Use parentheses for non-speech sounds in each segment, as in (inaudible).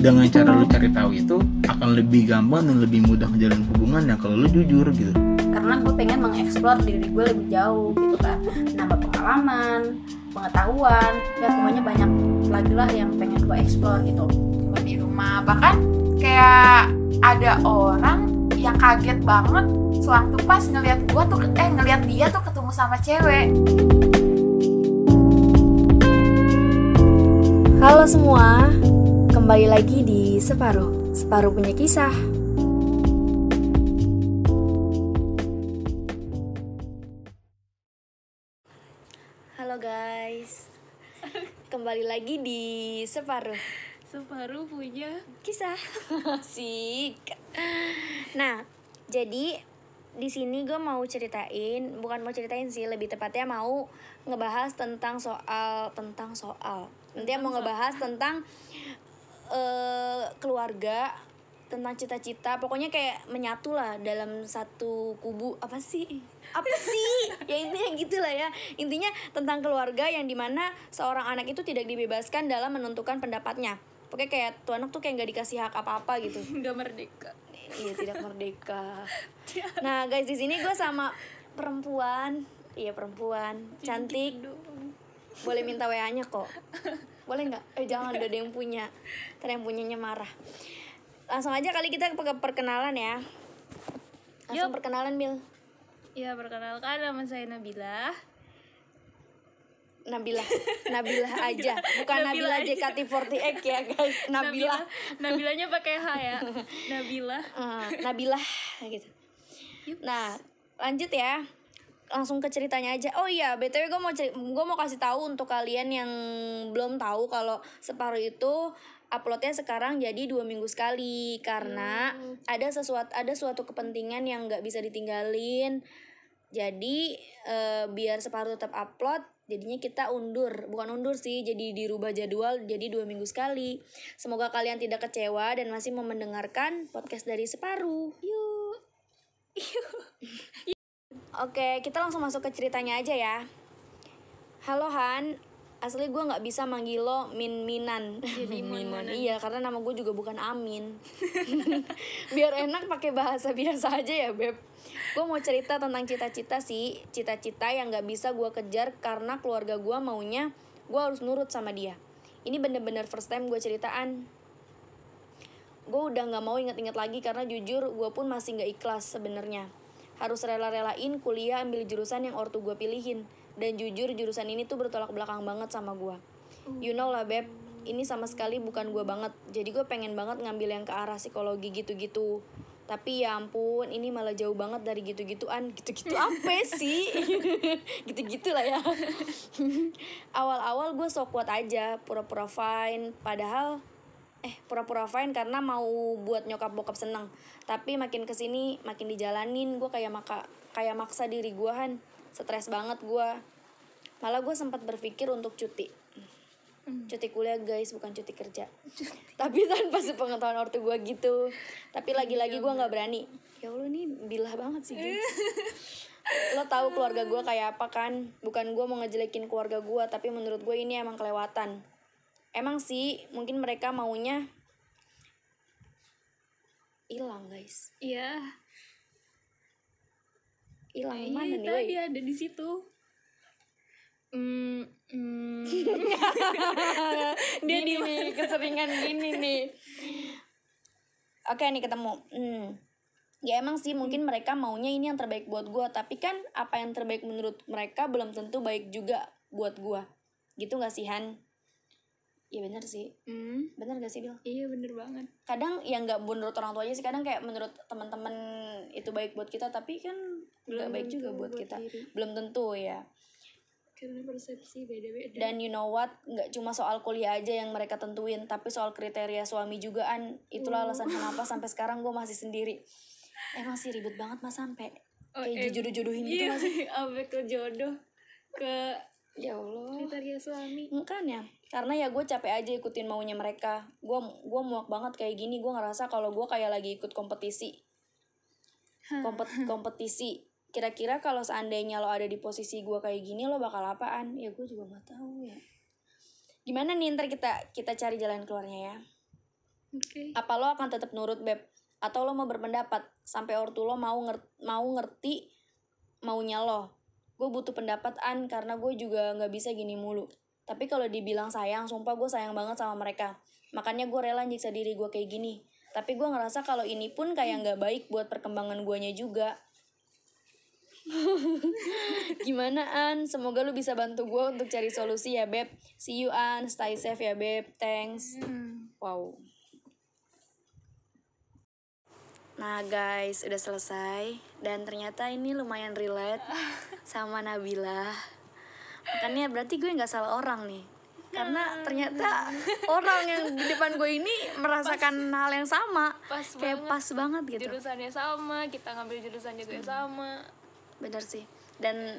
dengan cara lu cari tahu itu akan lebih gampang dan lebih mudah menjalin hubungan ya kalau lu jujur gitu. Karena gue pengen mengeksplor diri gue lebih jauh gitu kan. Nambah pengalaman pengetahuan ya pokoknya banyak lagi lah yang pengen gue eksplor gitu. Cuma di rumah bahkan kayak ada orang yang kaget banget sewaktu pas ngelihat gua tuh eh ngelihat dia tuh ketemu sama cewek. Halo semua, kembali lagi di Separuh, Separuh punya kisah. Halo guys, kembali lagi di Separuh Separuh punya kisah. Sik. Nah, jadi di sini gue mau ceritain, bukan mau ceritain sih, lebih tepatnya mau ngebahas tentang soal tentang soal. Nanti mau ngebahas tentang eh keluarga, tentang cita-cita, pokoknya kayak menyatu lah dalam satu kubu. Apa sih? Apa sih? (laughs) ya intinya gitulah ya. Intinya tentang keluarga yang di mana seorang anak itu tidak dibebaskan dalam menentukan pendapatnya. Pokoknya kayak tuh anak tuh kayak nggak dikasih hak apa-apa gitu. (laughs) Nggak merdeka. Iya tidak merdeka. Nah guys di sini gue sama perempuan. Iya perempuan. Cantik. boleh minta wa nya kok (laughs) boleh nggak? Eh jangan udah ada yang punya. Ntar yang punyanya marah. Langsung aja kali kita ke perkenalan ya. Langsung Yup. perkenalan Bil. Ya perkenalkan nama saya Nabila. (laughs) Nabila. Nabila aja. Bukan Nabila, Nabila aja. JKT48 ya guys. (laughs) Nabila, Nabilanya pakai H ya. (laughs) Nabila. Eh, Nabila gitu. Nah, lanjut ya. Langsung ke ceritanya aja. Oh iya, BTW gue mau ceri- gue mau kasih tahu untuk kalian yang belum tahu kalau separuh itu uploadnya sekarang jadi dua minggu sekali karena ada sesuatu ada suatu kepentingan yang nggak bisa ditinggalin. Jadi eh, biar separuh tetap upload, jadinya kita undur, bukan undur sih, jadi dirubah jadwal jadi dua minggu sekali. Semoga kalian tidak kecewa dan masih mau mendengarkan podcast dari separuh. Yuk. (laughs) Oke, kita langsung masuk ke ceritanya aja ya. Halo Han, asli gue nggak bisa manggil lo Min Minan. Jadi Minan, Mon-Monan. iya karena nama gue juga bukan Amin. (laughs) Biar enak pakai bahasa biasa aja ya beb. Gue mau cerita tentang cita-cita sih, cita-cita yang nggak bisa gue kejar karena keluarga gue maunya gue harus nurut sama dia. Ini bener-bener first time gue ceritaan. Gue udah nggak mau inget-inget lagi karena jujur gue pun masih nggak ikhlas sebenarnya. Harus rela-relain kuliah ambil jurusan yang ortu gue pilihin. Dan jujur jurusan ini tuh bertolak belakang banget sama gue. You know lah beb, ini sama sekali bukan gue banget. Jadi gue pengen banget ngambil yang ke arah psikologi gitu-gitu. Tapi ya ampun, ini malah jauh banget dari gitu-gituan. Gitu-gitu (laughs) apa sih? (laughs) Gitu-gitu lah ya. (laughs) Awal-awal gue sok kuat aja, pura-pura fine. Padahal eh pura-pura fine karena mau buat nyokap bokap seneng. Tapi makin ke sini makin dijalanin. Gue kayak maka kayak maksa diri gue han. Stres banget gue malah gue sempat berpikir untuk cuti. Cuti kuliah guys bukan cuti kerja. (laughs) Tapi tanpa sepengetahuan ortu gue gitu. Tapi lagi-lagi gue nggak berani. Ya allah nih bilah banget sih guys. (laughs) Lo tahu keluarga gue kayak apa kan? Bukan gue mau ngejelekin keluarga gue tapi menurut gue ini emang kelewatan emang sih mungkin mereka maunya hilang guys. Iya. Hilang Eh, mana nih tadi ada di situ. Hmm, hmm. (laughs) dia di nih keseringan gini nih. Oke nih ketemu. Hmm. ya emang sih mungkin mereka maunya ini yang terbaik buat gue tapi kan apa yang terbaik menurut mereka belum tentu baik juga buat gue gitu gak sih Han Iya bener sih. Hmm, bener gak sih Bil Iya bener banget. Kadang ya nggak menurut orang tuanya sih kadang kayak menurut teman-teman itu baik buat kita tapi kan nggak Belum baik juga buat buat kita. diri. belum tentu ya. Karena persepsi beda-beda. Dan you know what? Nggak cuma soal kuliah aja yang mereka tentuin tapi soal kriteria suami juga an itulah alasan kenapa (laughs) sampai sekarang gue masih sendiri. Emang sih ribet banget mas sampai Oh, kayak em- jodoh-jodohin gitu Iya nggak sih? (laughs) Sampai ke jodoh Ke ya allah. kriteria suami. Kan ya karena ya gue capek aja ikutin maunya mereka gue gua muak banget kayak gini gue ngerasa kalau gue kayak lagi ikut kompetisi Kompet- kompetisi kira-kira kalau seandainya lo ada di posisi gue kayak gini lo bakal apaan ya gue juga nggak tahu ya gimana nih ntar kita kita cari jalan keluarnya ya Oke. Apa lo akan tetap nurut beb? Atau lo mau berpendapat sampai ortu lo mau ngerti, mau ngerti maunya lo? Gue butuh pendapat an karena gue juga nggak bisa gini mulu. Tapi kalau dibilang sayang, sumpah gue sayang banget sama mereka. Makanya gue rela nyiksa diri gue kayak gini. Tapi gue ngerasa kalau ini pun kayak nggak baik buat perkembangan guanya juga. (laughs) Gimana An? Semoga lu bisa bantu gue untuk cari solusi ya Beb. See you An, stay safe ya Beb. Thanks. Wow. Nah guys, udah selesai dan ternyata ini lumayan relate (laughs) sama Nabila. Makanya berarti gue nggak salah orang nih. Karena ternyata orang yang di depan gue ini merasakan hal yang sama. Pas Kayak banget. pas banget gitu. Jurusannya sama, kita ngambil jurusan juga sama. Bener sih. Dan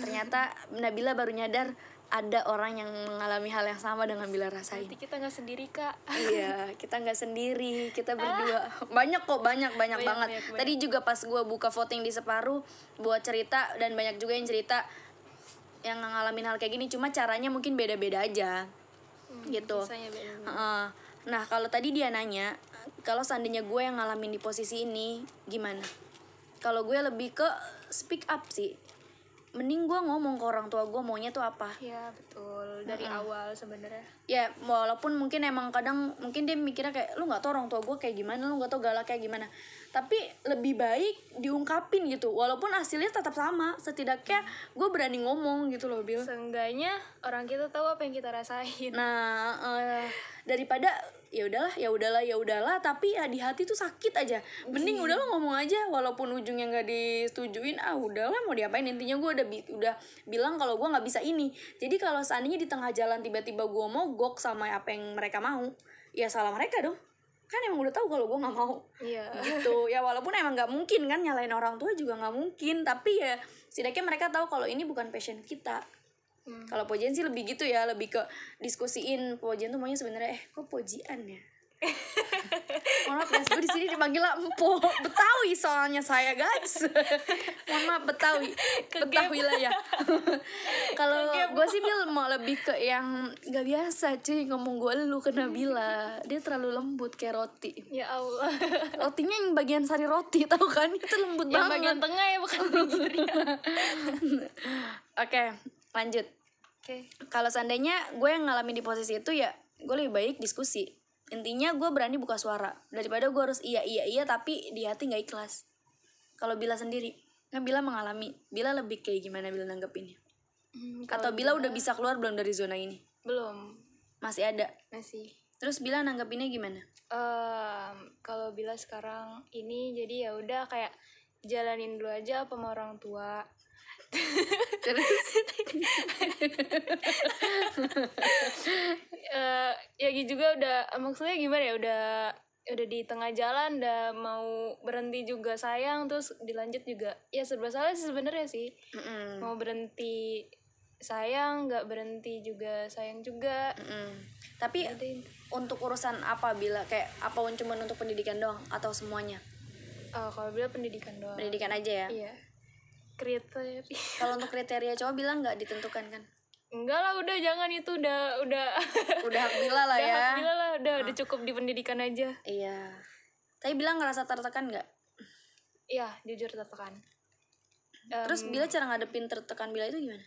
ternyata Nabila baru nyadar ada orang yang mengalami hal yang sama dengan Bila rasain. Nanti kita nggak sendiri kak. iya, kita nggak sendiri, kita berdua. Banyak kok, banyak, banyak, Banyak, banget. banyak, banyak. Tadi juga pas gue buka voting di separuh buat cerita dan banyak juga yang cerita yang ngalamin hal kayak gini. Cuma caranya mungkin beda-beda aja, gitu. Kisahnya beda. Heeh. Nah, kalau tadi dia nanya, kalau seandainya gue yang ngalamin di posisi ini, gimana? Kalau gue lebih ke speak up sih. Mending gue ngomong ke orang tua gue maunya tuh apa. Iya betul. Dari awal sebenarnya. Ya, walaupun mungkin emang kadang mungkin dia mikirnya kayak lu nggak tau orang tua gue kayak gimana, lu nggak tau galak kayak gimana. Tapi lebih baik diungkapin gitu, walaupun hasilnya tetap sama. Setidaknya gue berani ngomong gitu loh, Bil. Seenggaknya orang kita tahu apa yang kita rasain. Nah, eh, daripada ya udahlah, ya udahlah, ya udahlah, tapi ya di hati tuh sakit aja. Mending udahlah ngomong aja, walaupun ujungnya nggak disetujuin, ah udahlah mau diapain. Intinya gue udah bi- udah bilang kalau gue nggak bisa ini. Jadi kalau seandainya di tengah jalan tiba-tiba gue mogok sama apa yang mereka mau, ya salah mereka dong. Kan emang udah tahu kalau gue nggak mau. Iya. gitu. Ya walaupun emang nggak mungkin kan nyalain orang tua juga nggak mungkin. Tapi ya setidaknya mereka tahu kalau ini bukan passion kita. Hmm. kalau pojian sih lebih gitu ya lebih ke diskusiin. Pojian tuh maunya sebenarnya eh kok pojian ya Mohon maaf guys, gue di sini dipanggil empo Betawi soalnya saya guys. Mohon maaf Betawi, Betawi lah ya. (laughs) Kalau gue sih bil mau lebih ke yang nggak biasa cuy ngomong gue lu ke Nabila. Dia terlalu lembut kayak roti. Ya Allah. Rotinya yang bagian sari roti tau kan itu lembut yang banget. bagian tengah ya bukan (laughs) pinggirnya. Oke, lanjut. Oke. Kalau seandainya gue yang ngalamin di posisi itu ya gue lebih baik diskusi. Intinya gue berani buka suara daripada gue harus iya iya iya tapi di hati nggak ikhlas. Kalau Bila sendiri, kan Bila mengalami, Bila lebih kayak gimana Bila nanggepinnya? Hmm, Atau Bila udah bisa keluar belum dari zona ini? belum Masih ada. masih. Terus Bila nanggepinnya gimana? Em, kalau bila sekarang ini jadi ya udah kayak jalanin dulu aja apa sama orang tua. Terus (laughs) ya gitu juga udah maksudnya gimana ya udah udah di tengah jalan udah mau berhenti juga sayang terus dilanjut juga ya serba salah sih sebenarnya sih Mm-mm. mau berhenti sayang nggak berhenti juga sayang juga Mm-mm. Tapi Jadi, untuk urusan apa Bila? Kayak apa cuma untuk pendidikan doang atau semuanya? oh, kalau bila pendidikan doang Pendidikan aja ya. iya kriteria (laughs) Kalau untuk kriteria cowok bilang nggak ditentukan kan? enggak lah udah jangan itu udah udah (laughs) Udah hak Bila lah udah ya. hak bila lah udah udah cukup di pendidikan aja Iya. Tapi bilang ngerasa tertekan nggak? iya jujur tertekan Terus Bila cara ngadepin tertekan Bila itu gimana?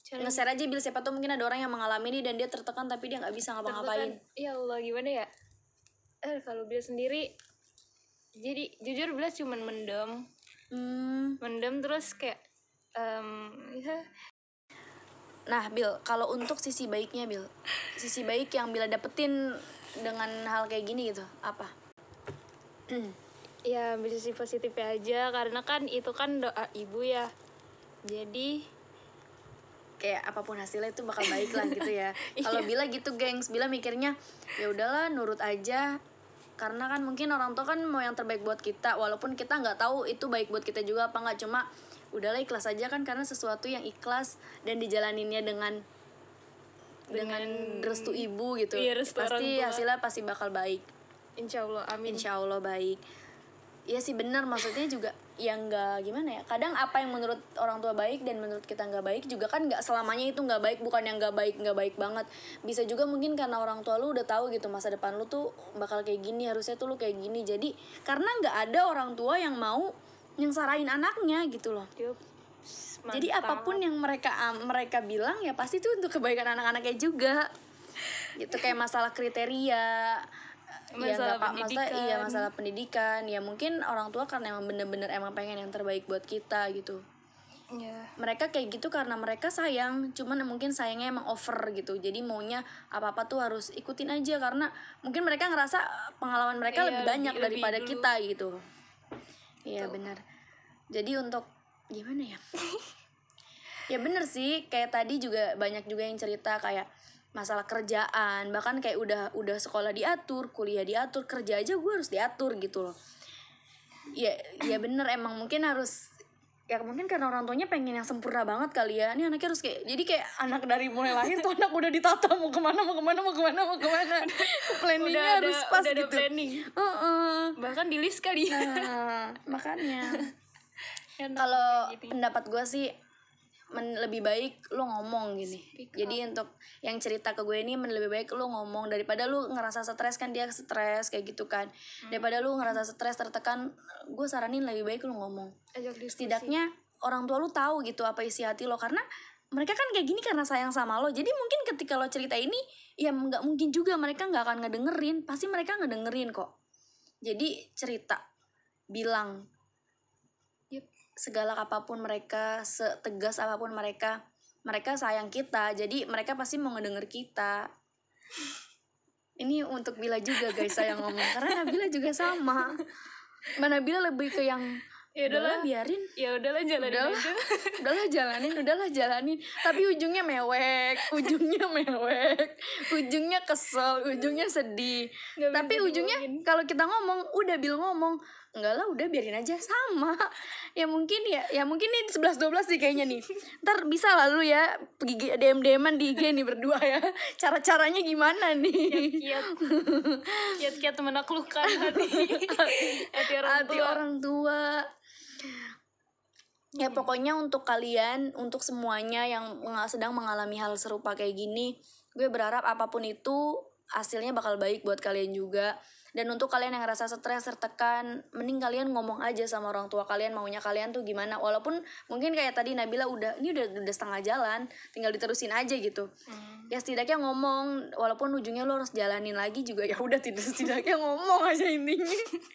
cara Nge-share aja Bila siapa tuh mungkin ada orang yang mengalami ini dan dia tertekan tapi dia nggak bisa ngapa-ngapain. ya Allah gimana ya eh kalau bila sendiri jadi jujur bila cuman mendem Hmm. mendem terus kayak em, ya Nah, Bil, kalau untuk sisi baiknya, Bil, sisi baik yang Bila dapetin dengan hal kayak gini gitu, apa? ya ambil sisi positifnya aja karena kan itu kan doa ibu ya jadi Kayak apa pun hasilnya itu bakal baik lah gitu ya. (laughs) Kalau Bila gitu, gengs, Bila mikirnya ya udahlah nurut aja. Karena kan mungkin orang tua kan mau yang terbaik buat kita, walaupun kita nggak tahu itu baik buat kita juga apa nggak. Cuma udahlah ikhlas aja kan karena sesuatu yang ikhlas dan dijalaninnya dengan dengan restu ibu gitu. Iya, restu orang pasti tua. hasilnya pasti bakal baik. insya Allah amin Insya Allah baik. Iya sih benar maksudnya juga yang nggak gimana ya kadang apa yang menurut orang tua baik dan menurut kita nggak baik juga kan nggak selamanya itu nggak baik bukan yang nggak baik nggak baik banget. Bisa juga mungkin karena orang tua lu udah tahu gitu masa depan lu tuh bakal kayak gini harusnya tuh lu kayak gini. Jadi karena nggak ada orang tua yang mau yang sarahin anaknya gitu loh. Yup. jadi apa pun yang mereka am- mereka bilang ya pasti itu untuk kebaikan anak-anaknya juga. Gitu kayak masalah kriteria ya Masalah nggak pak masalah pendidikan. iya masalah pendidikan. Ya mungkin orang tua karena emang bener-bener emang pengen yang terbaik buat kita gitu. Ya mereka kayak gitu karena mereka sayang cuman mungkin sayangnya emang over gitu. Jadi maunya apa apa tuh harus ikutin aja karena mungkin mereka ngerasa pengalaman mereka Iya, lebih banyak lebih- daripada lebih dulu. kita gitu. Iya benar jadi untuk gimana ya? (laughs) Ya bener sih. Kayak tadi juga banyak juga yang cerita kayak masalah kerjaan. Bahkan kayak udah udah sekolah diatur kuliah diatur kerja aja gue harus diatur gitu loh. Ya ya bener emang mungkin harus ya mungkin karena orang tuanya pengen yang sempurna banget kali ya. Ini anaknya harus kayak jadi kayak anak dari mulai lahir tuh anak udah ditata mau ke mana mau ke mana mau ke mana mau ke mana. (laughs) Planningnya Udah ada- harus pas udah ada gitu. planning. Heeh. bahkan di list kali Nah, makanya. Enak (laughs) kalau gitu. pendapat gue sih men- lebih baik lu ngomong gini. Jadi untuk yang cerita ke gue ini men- lebih baik lu ngomong daripada lu ngerasa stres kan dia stres kayak gitu kan. Daripada lu ngerasa stres tertekan gue saranin lebih baik lu ngomong. Setidaknya orang tua lu tahu gitu apa isi hati lo karena mereka kan kayak gini karena sayang sama lo. Jadi mungkin ketika lo cerita ini ya nggak mungkin juga mereka nggak akan ngedengerin. Pasti mereka ngedengerin kok. Jadi cerita bilang Yep. segala apa pun mereka setegas apa pun mereka mereka sayang kita. Jadi mereka pasti mau ngedenger kita. Ini untuk Bila juga guys saya ngomong karena Nabila juga sama. Mbak Nabila lebih ke yang Ya udahlah. biarin. Ya udahlah jalanin udahlah aja. (laughs) udahlah jalanin udahlah jalanin. Tapi ujungnya mewek ujungnya mewek ujungnya kesel ujungnya sedih. Nggak tapi ujungnya kalau kita ngomong udah bil ngomong enggak lah udah biarin aja. Sama. Ya mungkin ya ya mungkin ini 11 12 sih kayaknya nih. Ntar bisa lalu ya pergi DM DMan di IG nih berdua ya. Cara caranya gimana nih? Kiat kiat kiat menaklukkan hati hati orang hati tua. orang tua. Ya pokoknya untuk kalian untuk semuanya yang sedang mengalami hal serupa kayak gini gue berharap apa pun itu hasilnya bakal baik buat kalian juga dan untuk kalian yang ngerasa stres tertekan mending kalian ngomong aja sama orang tua kalian maunya kalian tuh gimana. Walaupun mungkin kayak tadi Nabila udah ini udah udah setengah jalan tinggal diterusin aja gitu. Ya setidaknya ngomong walaupun ujungnya lo harus jalanin lagi juga ya udah tidak setidaknya ngomong aja intinya.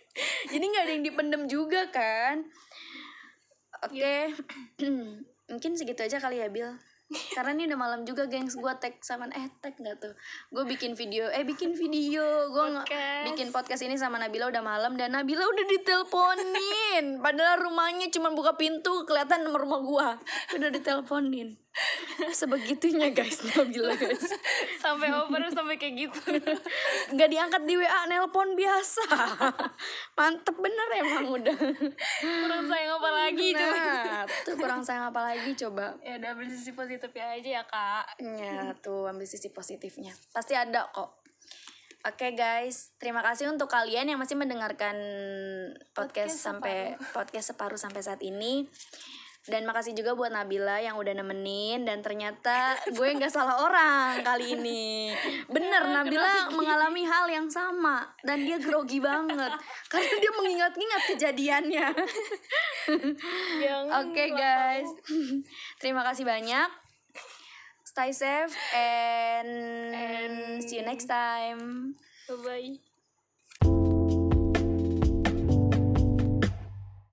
(laughs) Jadi nggak ada yang dipendem juga kan? Oke. (clears throat) Mungkin segitu aja kali ya Bill karena ini udah malam juga gengs. Gue tag sama eh tag nggak tuh? Gue bikin video eh bikin video. Gue nge- bikin podcast ini sama Nabila udah malam dan Nabila udah diteleponin. Padahal rumahnya cuma buka pintu kelihatan nomor rumah gue udah diteleponin sebegitunya guys Nabila guys (laughs) sampai over sampai kayak gitu. Nggak diangkat di WA nelpon biasa. (laughs) Mantep bener emang udah. Kurang sayang apa lagi coba. Nah tuh kurang sayang apa lagi coba. Ya udah ambil sisi positifnya aja ya kak. Ya tuh ambil sisi positifnya. Pasti ada kok. Oke guys, terima kasih untuk kalian yang masih mendengarkan podcast, Podcast sampai podcast separuh sampai saat ini. Dan makasih juga buat Nabila yang udah nemenin dan ternyata gue nggak salah orang kali ini. Bener Nabila mengalami hal yang sama dan dia grogi banget karena dia mengingat-ingat kejadiannya. (laughs) yang Oke guys, (laughs) terima kasih banyak. Stay safe and, And- see you next time. bye bye